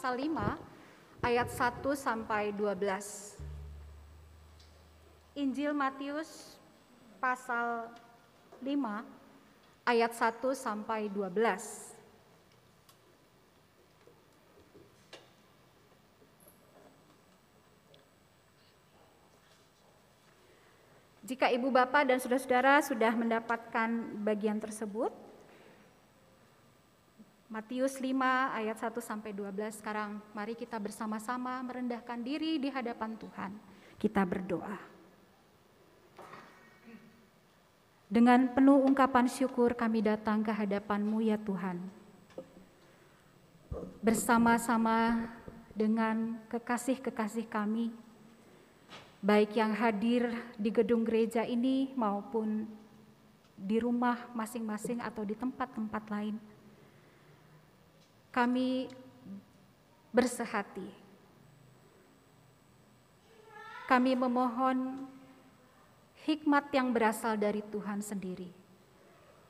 pasal 5 ayat 1 sampai 12. Injil Matius pasal 5 ayat 1 sampai 12. Jika ibu bapak dan saudara-saudara sudah mendapatkan bagian tersebut, Matius 5 ayat 1 sampai 12. Sekarang mari kita bersama-sama merendahkan diri di hadapan Tuhan. Kita berdoa. Dengan penuh ungkapan syukur kami datang ke hadapan-Mu ya Tuhan. Bersama-sama dengan kekasih-kekasih kami, baik yang hadir di gedung gereja ini maupun di rumah masing-masing atau di tempat-tempat lain kami bersehati. Kami memohon hikmat yang berasal dari Tuhan sendiri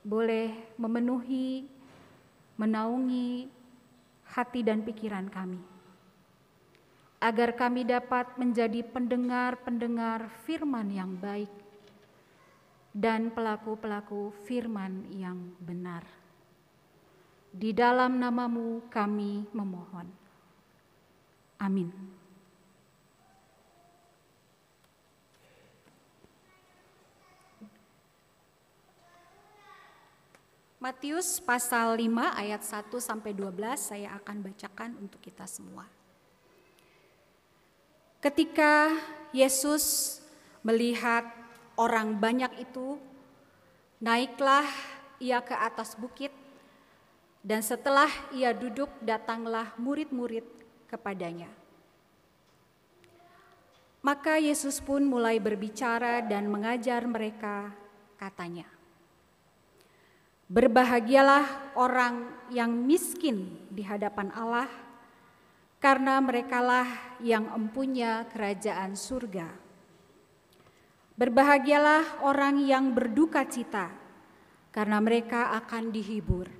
boleh memenuhi, menaungi hati dan pikiran kami, agar kami dapat menjadi pendengar-pendengar firman yang baik dan pelaku-pelaku firman yang benar. Di dalam namamu kami memohon. Amin. Matius pasal 5 ayat 1 sampai 12 saya akan bacakan untuk kita semua. Ketika Yesus melihat orang banyak itu, naiklah ia ke atas bukit dan setelah ia duduk, datanglah murid-murid kepadanya. Maka Yesus pun mulai berbicara dan mengajar mereka, katanya, "Berbahagialah orang yang miskin di hadapan Allah, karena merekalah yang empunya kerajaan surga. Berbahagialah orang yang berduka cita, karena mereka akan dihibur."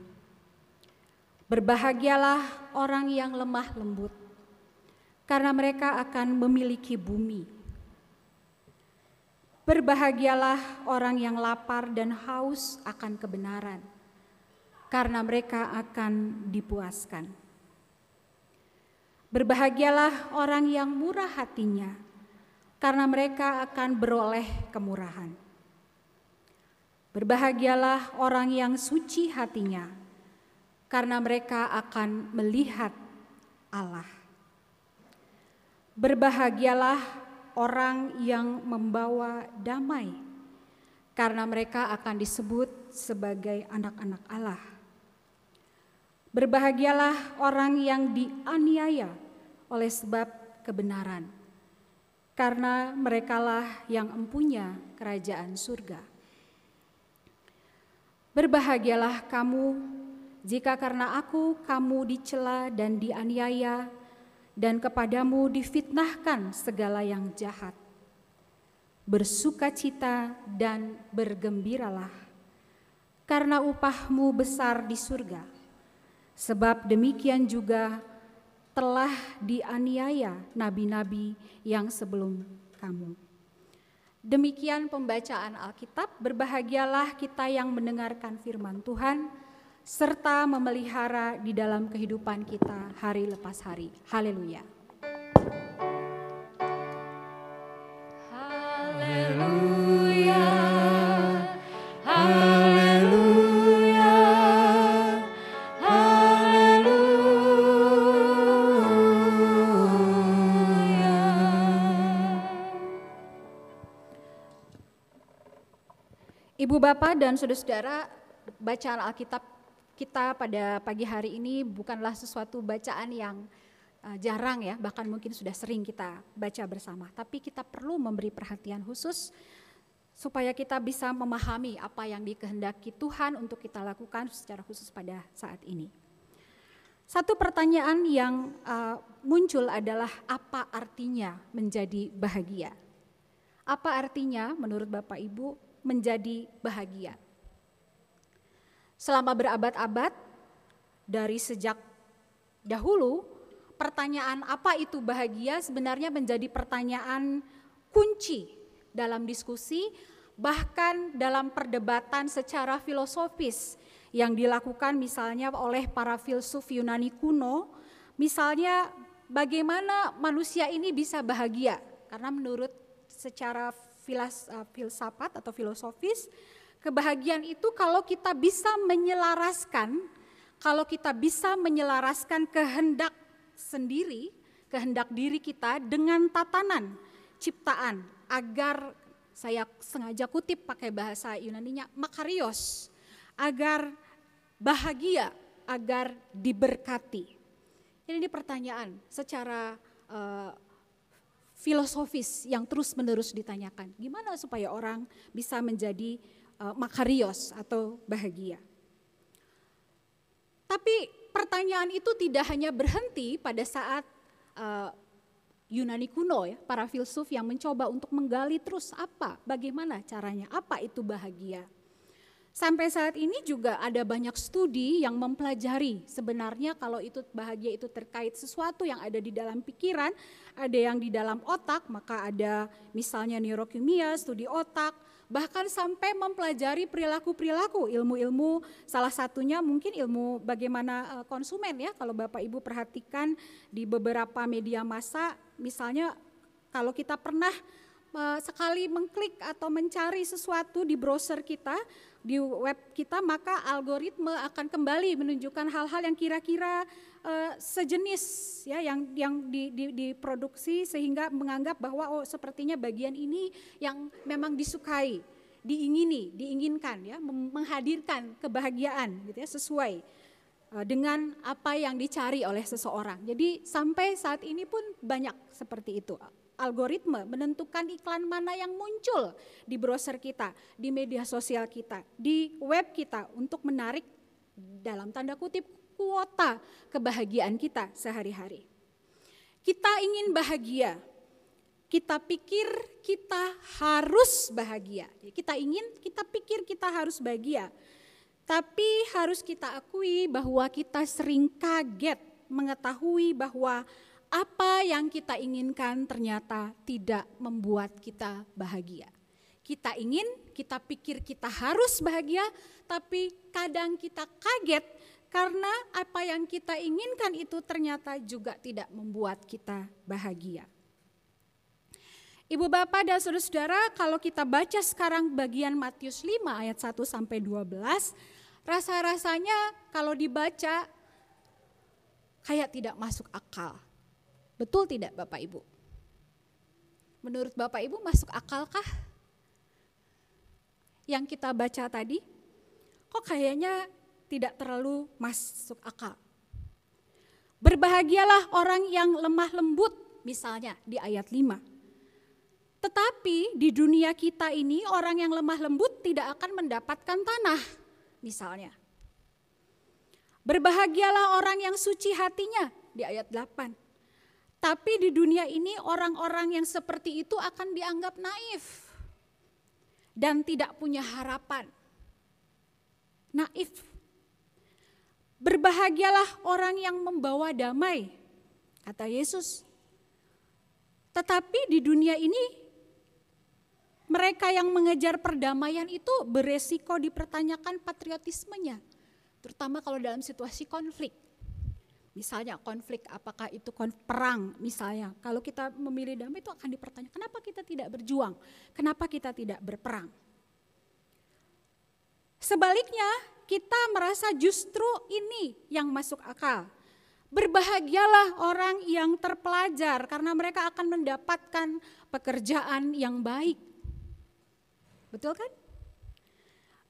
Berbahagialah orang yang lemah lembut, karena mereka akan memiliki bumi. Berbahagialah orang yang lapar dan haus akan kebenaran, karena mereka akan dipuaskan. Berbahagialah orang yang murah hatinya, karena mereka akan beroleh kemurahan. Berbahagialah orang yang suci hatinya, karena mereka akan melihat Allah. Berbahagialah orang yang membawa damai, karena mereka akan disebut sebagai anak-anak Allah. Berbahagialah orang yang dianiaya oleh sebab kebenaran, karena merekalah yang empunya kerajaan surga. Berbahagialah kamu jika karena aku kamu dicela dan dianiaya, dan kepadamu difitnahkan segala yang jahat. Bersukacita dan bergembiralah, karena upahmu besar di surga. Sebab demikian juga telah dianiaya nabi-nabi yang sebelum kamu. Demikian pembacaan Alkitab, berbahagialah kita yang mendengarkan firman Tuhan serta memelihara di dalam kehidupan kita hari lepas hari. Haleluya. Haleluya. Haleluya. Haleluya. Ibu bapak dan saudara-saudara, bacaan Alkitab kita pada pagi hari ini bukanlah sesuatu bacaan yang uh, jarang ya, bahkan mungkin sudah sering kita baca bersama. Tapi kita perlu memberi perhatian khusus supaya kita bisa memahami apa yang dikehendaki Tuhan untuk kita lakukan secara khusus pada saat ini. Satu pertanyaan yang uh, muncul adalah apa artinya menjadi bahagia? Apa artinya menurut Bapak Ibu menjadi bahagia? Selama berabad-abad dari sejak dahulu pertanyaan apa itu bahagia sebenarnya menjadi pertanyaan kunci dalam diskusi, bahkan dalam perdebatan secara filosofis yang dilakukan misalnya oleh para filsuf Yunani kuno, misalnya bagaimana manusia ini bisa bahagia, karena menurut secara uh, filsafat atau filosofis, kebahagiaan itu kalau kita bisa menyelaraskan, kalau kita bisa menyelaraskan kehendak sendiri, kehendak diri kita dengan tatanan ciptaan agar saya sengaja kutip pakai bahasa Yunaninya makarios agar bahagia agar diberkati. Jadi ini pertanyaan secara uh, filosofis yang terus-menerus ditanyakan. Gimana supaya orang bisa menjadi makarios atau bahagia? Tapi pertanyaan itu tidak hanya berhenti pada saat uh, Yunani kuno ya, para filsuf yang mencoba untuk menggali terus apa, bagaimana caranya, apa itu bahagia. Sampai saat ini juga ada banyak studi yang mempelajari sebenarnya kalau itu bahagia itu terkait sesuatu yang ada di dalam pikiran, ada yang di dalam otak, maka ada misalnya neurokimia, studi otak, bahkan sampai mempelajari perilaku-perilaku, ilmu-ilmu salah satunya mungkin ilmu bagaimana eh, konsumen ya. Kalau Bapak Ibu perhatikan di beberapa media massa misalnya kalau kita pernah eh, sekali mengklik atau mencari sesuatu di browser kita, di web kita, maka algoritma akan kembali menunjukkan hal-hal yang kira-kira uh, sejenis ya yang yang di, di, diproduksi sehingga menganggap bahwa oh sepertinya bagian ini yang memang disukai, diingini, diinginkan ya, menghadirkan kebahagiaan gitu ya sesuai uh, dengan apa yang dicari oleh seseorang. Jadi sampai saat ini pun banyak seperti itu algoritma menentukan iklan mana yang muncul di browser kita, di media sosial kita, di web kita untuk menarik dalam tanda kutip kuota kebahagiaan kita sehari-hari. Kita ingin bahagia, kita pikir kita harus bahagia. Kita ingin, kita pikir kita harus bahagia. Tapi harus kita akui bahwa kita sering kaget mengetahui bahwa apa yang kita inginkan ternyata tidak membuat kita bahagia. Kita ingin, kita pikir kita harus bahagia, tapi kadang kita kaget karena apa yang kita inginkan itu ternyata juga tidak membuat kita bahagia. Ibu bapak dan saudara-saudara, kalau kita baca sekarang bagian Matius 5 ayat 1 sampai 12, rasa-rasanya kalau dibaca kayak tidak masuk akal Betul tidak Bapak Ibu? Menurut Bapak Ibu masuk akalkah yang kita baca tadi? Kok kayaknya tidak terlalu masuk akal. Berbahagialah orang yang lemah lembut misalnya di ayat 5. Tetapi di dunia kita ini orang yang lemah lembut tidak akan mendapatkan tanah misalnya. Berbahagialah orang yang suci hatinya di ayat 8. Tapi di dunia ini orang-orang yang seperti itu akan dianggap naif dan tidak punya harapan. Naif. Berbahagialah orang yang membawa damai, kata Yesus. Tetapi di dunia ini mereka yang mengejar perdamaian itu beresiko dipertanyakan patriotismenya, terutama kalau dalam situasi konflik. Misalnya konflik, apakah itu konflik perang misalnya. Kalau kita memilih damai itu akan dipertanyakan, kenapa kita tidak berjuang? Kenapa kita tidak berperang? Sebaliknya, kita merasa justru ini yang masuk akal. Berbahagialah orang yang terpelajar karena mereka akan mendapatkan pekerjaan yang baik. Betul kan?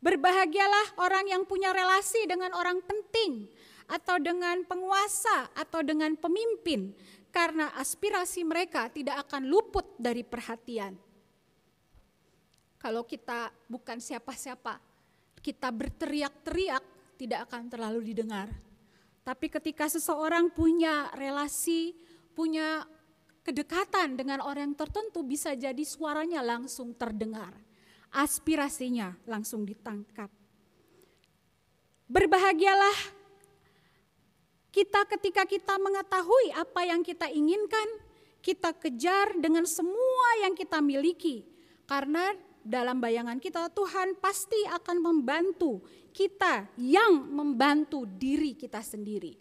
Berbahagialah orang yang punya relasi dengan orang penting atau dengan penguasa atau dengan pemimpin karena aspirasi mereka tidak akan luput dari perhatian. Kalau kita bukan siapa-siapa, kita berteriak-teriak tidak akan terlalu didengar. Tapi ketika seseorang punya relasi, punya kedekatan dengan orang yang tertentu bisa jadi suaranya langsung terdengar. Aspirasinya langsung ditangkap. Berbahagialah Kita ketika kita mengetahui apa yang kita inginkan, kita kejar dengan semua yang kita miliki. Karena dalam bayangan kita Tuhan pasti akan membantu kita yang membantu diri kita sendiri.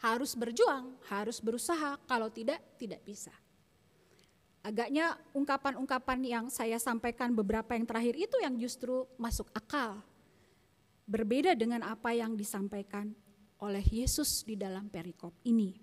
Harus berjuang, harus berusaha, kalau tidak tidak bisa. Agaknya ungkapan-ungkapan yang saya sampaikan beberapa yang terakhir itu yang justru masuk akal. Berbeda dengan apa yang disampaikan oleh Yesus di dalam perikop ini.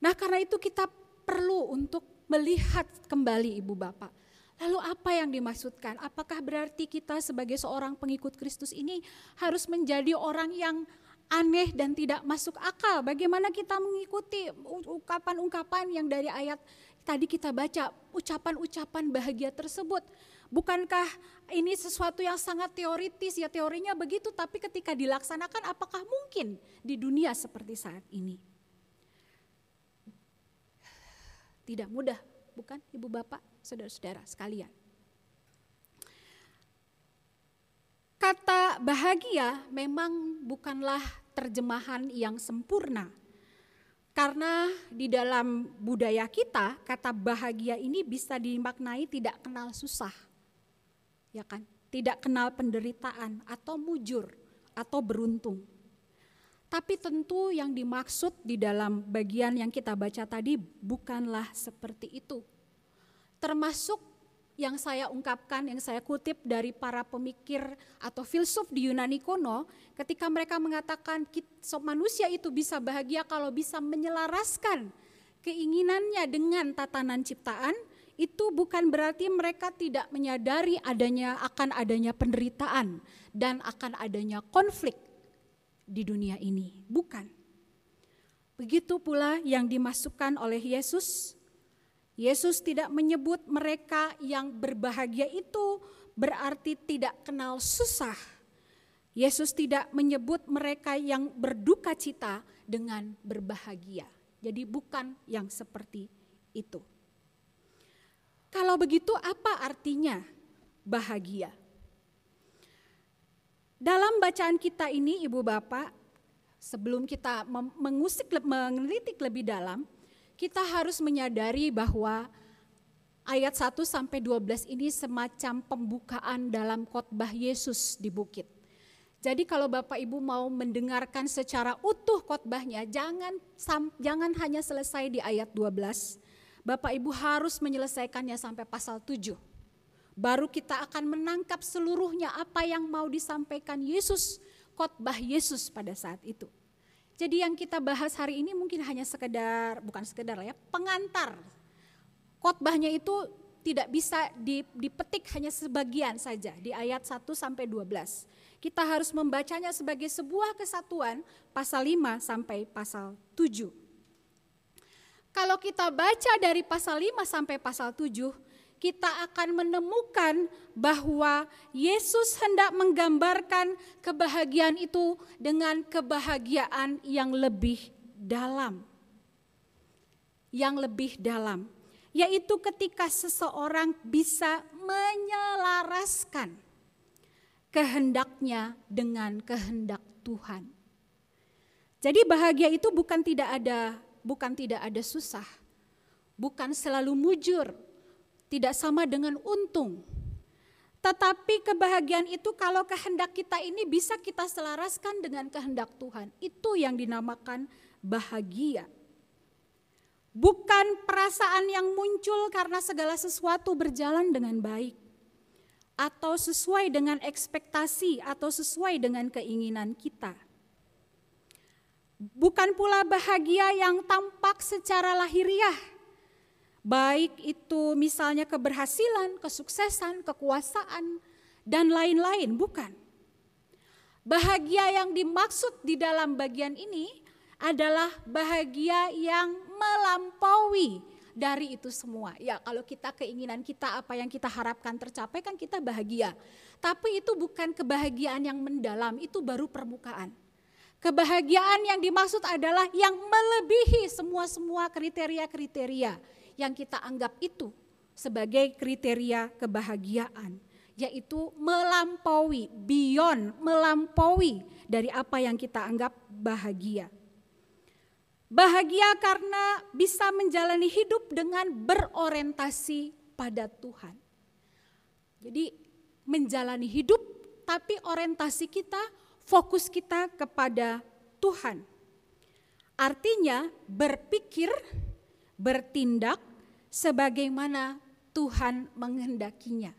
Nah, karena itu kita perlu untuk melihat kembali Ibu Bapak. Lalu apa yang dimaksudkan? Apakah berarti kita sebagai seorang pengikut Kristus ini harus menjadi orang yang aneh dan tidak masuk akal? Bagaimana kita mengikuti ungkapan-ungkapan yang dari ayat tadi kita baca ucapan-ucapan bahagia tersebut. Bukankah ini sesuatu yang sangat teoritis ya teorinya begitu tapi ketika dilaksanakan apakah mungkin di dunia seperti saat ini? Tidak mudah, bukan Ibu Bapak, Saudara-saudara sekalian. Kata bahagia memang bukanlah terjemahan yang sempurna karena di dalam budaya kita, kata bahagia ini bisa dimaknai tidak kenal susah. Ya kan? Tidak kenal penderitaan atau mujur atau beruntung. Tapi tentu yang dimaksud di dalam bagian yang kita baca tadi bukanlah seperti itu. Termasuk yang saya ungkapkan, yang saya kutip dari para pemikir atau filsuf di Yunani kuno, ketika mereka mengatakan manusia itu bisa bahagia kalau bisa menyelaraskan keinginannya dengan tatanan ciptaan, itu bukan berarti mereka tidak menyadari adanya akan adanya penderitaan dan akan adanya konflik di dunia ini. Bukan. Begitu pula yang dimasukkan oleh Yesus Yesus tidak menyebut mereka yang berbahagia itu berarti tidak kenal susah. Yesus tidak menyebut mereka yang berduka cita dengan berbahagia. Jadi bukan yang seperti itu. Kalau begitu apa artinya bahagia? Dalam bacaan kita ini Ibu Bapak, sebelum kita mengusik menelitik lebih dalam, kita harus menyadari bahwa ayat 1 sampai 12 ini semacam pembukaan dalam khotbah Yesus di bukit. Jadi kalau Bapak Ibu mau mendengarkan secara utuh khotbahnya, jangan jangan hanya selesai di ayat 12. Bapak Ibu harus menyelesaikannya sampai pasal 7. Baru kita akan menangkap seluruhnya apa yang mau disampaikan Yesus, khotbah Yesus pada saat itu. Jadi yang kita bahas hari ini mungkin hanya sekedar, bukan sekedar ya, pengantar. Khotbahnya itu tidak bisa dipetik hanya sebagian saja di ayat 1 sampai 12. Kita harus membacanya sebagai sebuah kesatuan pasal 5 sampai pasal 7. Kalau kita baca dari pasal 5 sampai pasal 7, kita akan menemukan bahwa Yesus hendak menggambarkan kebahagiaan itu dengan kebahagiaan yang lebih dalam. Yang lebih dalam, yaitu ketika seseorang bisa menyelaraskan kehendaknya dengan kehendak Tuhan. Jadi bahagia itu bukan tidak ada, bukan tidak ada susah, bukan selalu mujur, tidak sama dengan untung. Tetapi kebahagiaan itu kalau kehendak kita ini bisa kita selaraskan dengan kehendak Tuhan. Itu yang dinamakan bahagia. Bukan perasaan yang muncul karena segala sesuatu berjalan dengan baik. Atau sesuai dengan ekspektasi atau sesuai dengan keinginan kita. Bukan pula bahagia yang tampak secara lahiriah Baik itu misalnya keberhasilan, kesuksesan, kekuasaan, dan lain-lain, bukan. Bahagia yang dimaksud di dalam bagian ini adalah bahagia yang melampaui dari itu semua. Ya, kalau kita keinginan kita apa yang kita harapkan tercapai kan kita bahagia. Tapi itu bukan kebahagiaan yang mendalam, itu baru permukaan. Kebahagiaan yang dimaksud adalah yang melebihi semua-semua kriteria-kriteria yang kita anggap itu sebagai kriteria kebahagiaan, yaitu melampaui, beyond, melampaui dari apa yang kita anggap bahagia. Bahagia karena bisa menjalani hidup dengan berorientasi pada Tuhan. Jadi menjalani hidup tapi orientasi kita, fokus kita kepada Tuhan. Artinya berpikir, bertindak sebagaimana Tuhan menghendakinya.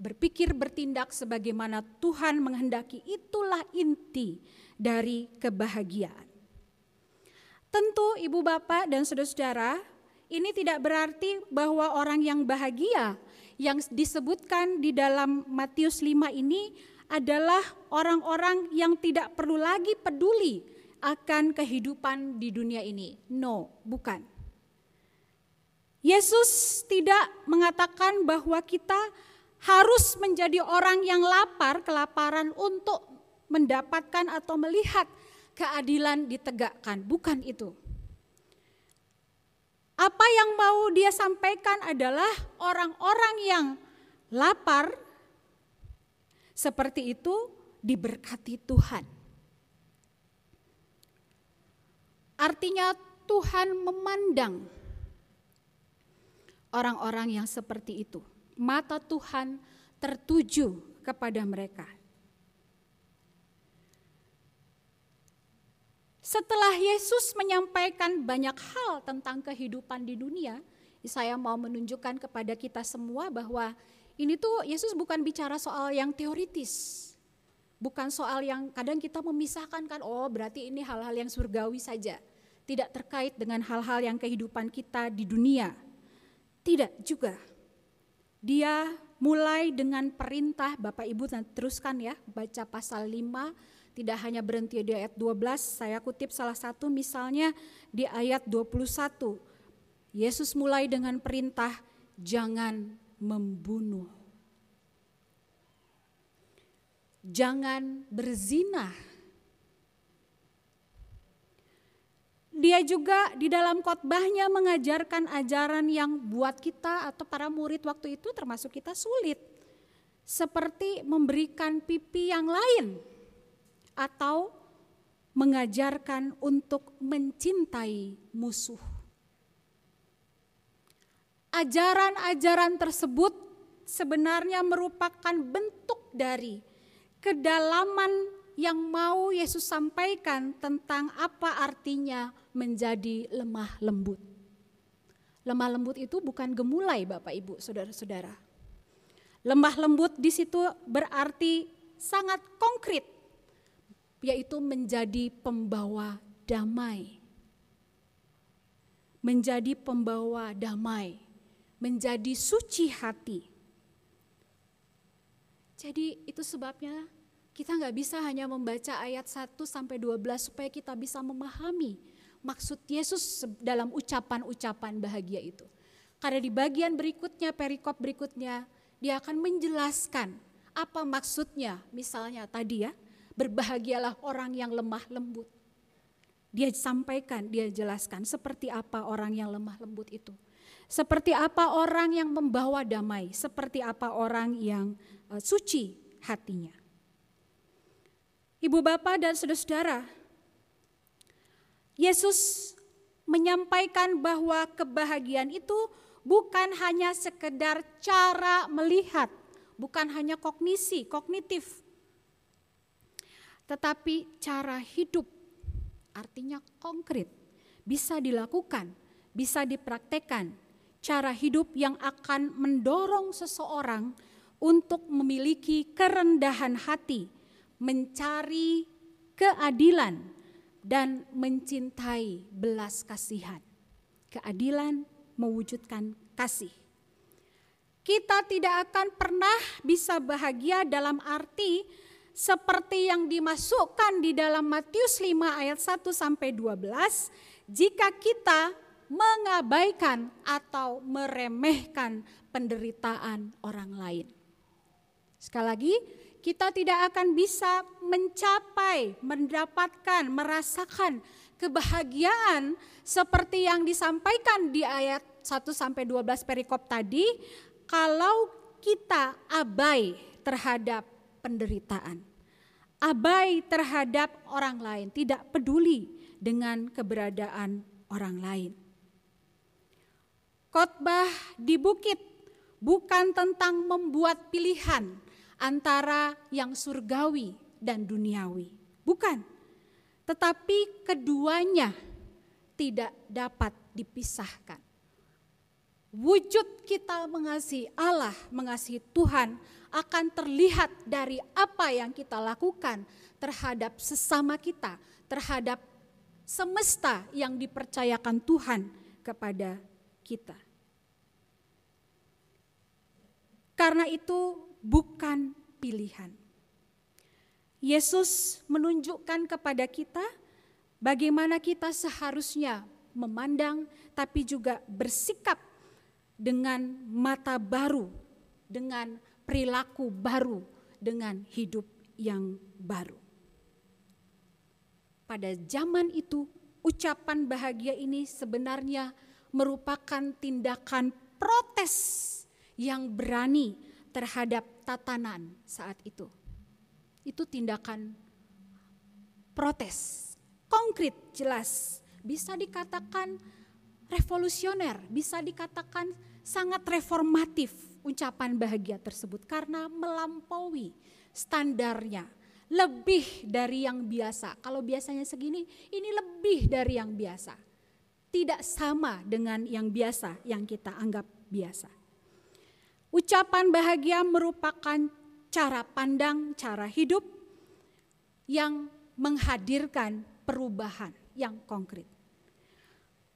Berpikir bertindak sebagaimana Tuhan menghendaki itulah inti dari kebahagiaan. Tentu ibu bapak dan saudara-saudara ini tidak berarti bahwa orang yang bahagia yang disebutkan di dalam Matius 5 ini adalah orang-orang yang tidak perlu lagi peduli akan kehidupan di dunia ini. No, bukan. Yesus tidak mengatakan bahwa kita harus menjadi orang yang lapar, kelaparan untuk mendapatkan atau melihat keadilan ditegakkan. Bukan itu. Apa yang mau dia sampaikan adalah orang-orang yang lapar seperti itu diberkati Tuhan. Artinya Tuhan memandang orang-orang yang seperti itu. Mata Tuhan tertuju kepada mereka. Setelah Yesus menyampaikan banyak hal tentang kehidupan di dunia, saya mau menunjukkan kepada kita semua bahwa ini tuh Yesus bukan bicara soal yang teoritis. Bukan soal yang kadang kita memisahkan kan, oh berarti ini hal-hal yang surgawi saja. Tidak terkait dengan hal-hal yang kehidupan kita di dunia. Tidak juga. Dia mulai dengan perintah, Bapak Ibu teruskan ya, baca pasal 5 tidak hanya berhenti di ayat 12, saya kutip salah satu misalnya di ayat 21. Yesus mulai dengan perintah jangan membunuh. Jangan berzina. Dia juga di dalam khotbahnya mengajarkan ajaran yang buat kita atau para murid waktu itu termasuk kita sulit. Seperti memberikan pipi yang lain atau mengajarkan untuk mencintai musuh. Ajaran-ajaran tersebut sebenarnya merupakan bentuk dari kedalaman yang mau Yesus sampaikan tentang apa artinya menjadi lemah lembut. Lemah lembut itu bukan gemulai Bapak Ibu, Saudara-saudara. Lemah lembut di situ berarti sangat konkret yaitu menjadi pembawa damai. Menjadi pembawa damai, menjadi suci hati. Jadi itu sebabnya kita nggak bisa hanya membaca ayat 1 sampai 12 supaya kita bisa memahami maksud Yesus dalam ucapan-ucapan bahagia itu. Karena di bagian berikutnya, perikop berikutnya, dia akan menjelaskan apa maksudnya. Misalnya tadi ya, Berbahagialah orang yang lemah lembut. Dia sampaikan, dia jelaskan seperti apa orang yang lemah lembut itu. Seperti apa orang yang membawa damai, seperti apa orang yang uh, suci hatinya. Ibu bapak dan saudara-saudara, Yesus menyampaikan bahwa kebahagiaan itu bukan hanya sekedar cara melihat, bukan hanya kognisi, kognitif, tetapi cara hidup artinya konkret, bisa dilakukan, bisa dipraktekkan. Cara hidup yang akan mendorong seseorang untuk memiliki kerendahan hati, mencari keadilan, dan mencintai belas kasihan. Keadilan mewujudkan kasih. Kita tidak akan pernah bisa bahagia dalam arti seperti yang dimasukkan di dalam Matius 5 ayat 1 sampai 12 jika kita mengabaikan atau meremehkan penderitaan orang lain. Sekali lagi, kita tidak akan bisa mencapai, mendapatkan, merasakan kebahagiaan seperti yang disampaikan di ayat 1 sampai 12 perikop tadi kalau kita abai terhadap penderitaan. Abai terhadap orang lain, tidak peduli dengan keberadaan orang lain. Khotbah di bukit bukan tentang membuat pilihan antara yang surgawi dan duniawi. Bukan. Tetapi keduanya tidak dapat dipisahkan. Wujud kita mengasihi Allah, mengasihi Tuhan akan terlihat dari apa yang kita lakukan terhadap sesama kita, terhadap semesta yang dipercayakan Tuhan kepada kita. Karena itu bukan pilihan. Yesus menunjukkan kepada kita bagaimana kita seharusnya memandang tapi juga bersikap dengan mata baru, dengan perilaku baru, dengan hidup yang baru. Pada zaman itu, ucapan bahagia ini sebenarnya merupakan tindakan protes yang berani terhadap tatanan saat itu. Itu tindakan protes, konkret, jelas. Bisa dikatakan revolusioner, bisa dikatakan sangat reformatif ucapan bahagia tersebut karena melampaui standarnya, lebih dari yang biasa. Kalau biasanya segini, ini lebih dari yang biasa. Tidak sama dengan yang biasa yang kita anggap biasa. Ucapan bahagia merupakan cara pandang, cara hidup yang menghadirkan perubahan yang konkret.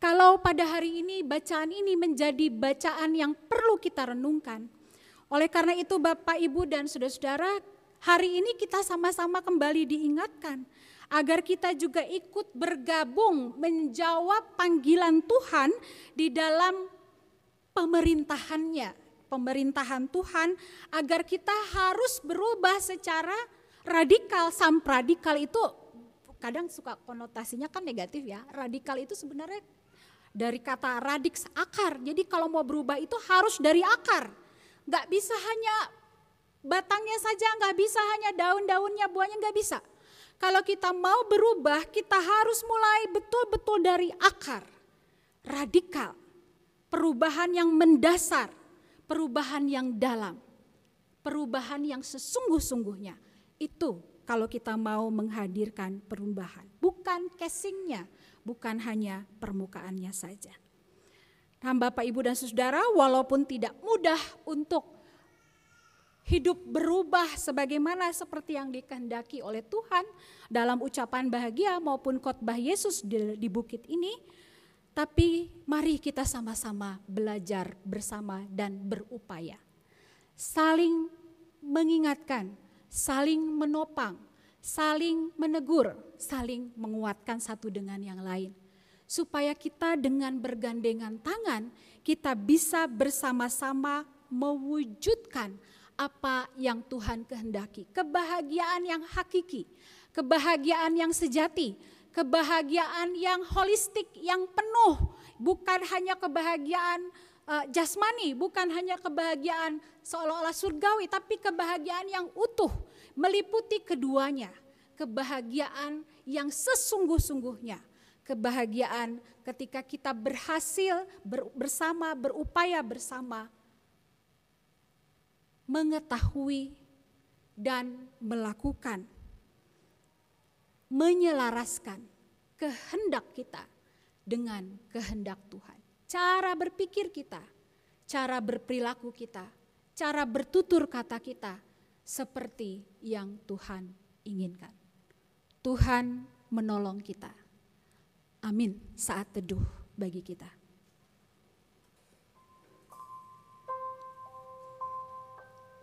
Kalau pada hari ini bacaan ini menjadi bacaan yang perlu kita renungkan. Oleh karena itu Bapak, Ibu dan Saudara-saudara, hari ini kita sama-sama kembali diingatkan agar kita juga ikut bergabung menjawab panggilan Tuhan di dalam pemerintahannya, pemerintahan Tuhan agar kita harus berubah secara radikal. Sam radikal itu kadang suka konotasinya kan negatif ya. Radikal itu sebenarnya dari kata radix akar. Jadi kalau mau berubah itu harus dari akar. Gak bisa hanya batangnya saja, gak bisa hanya daun-daunnya, buahnya gak bisa. Kalau kita mau berubah, kita harus mulai betul-betul dari akar. Radikal. Perubahan yang mendasar perubahan yang dalam, perubahan yang sesungguh-sungguhnya. Itu kalau kita mau menghadirkan perubahan, bukan casingnya, bukan hanya permukaannya saja. Nah, Bapak, Ibu, dan Saudara, walaupun tidak mudah untuk hidup berubah sebagaimana seperti yang dikehendaki oleh Tuhan dalam ucapan bahagia maupun khotbah Yesus di, di bukit ini, tapi mari kita sama-sama belajar bersama dan berupaya. Saling mengingatkan, saling menopang, saling menegur, saling menguatkan satu dengan yang lain. Supaya kita dengan bergandengan tangan, kita bisa bersama-sama mewujudkan apa yang Tuhan kehendaki. Kebahagiaan yang hakiki, kebahagiaan yang sejati, kebahagiaan yang holistik, yang penuh, bukan hanya kebahagiaan uh, jasmani, bukan hanya kebahagiaan seolah-olah surgawi, tapi kebahagiaan yang utuh, meliputi keduanya. Kebahagiaan yang sesungguh-sungguhnya, kebahagiaan ketika kita berhasil ber, bersama, berupaya bersama, mengetahui dan melakukan menyelaraskan kehendak kita dengan kehendak Tuhan. Cara berpikir kita, cara berperilaku kita, cara bertutur kata kita seperti yang Tuhan inginkan. Tuhan menolong kita. Amin saat teduh bagi kita.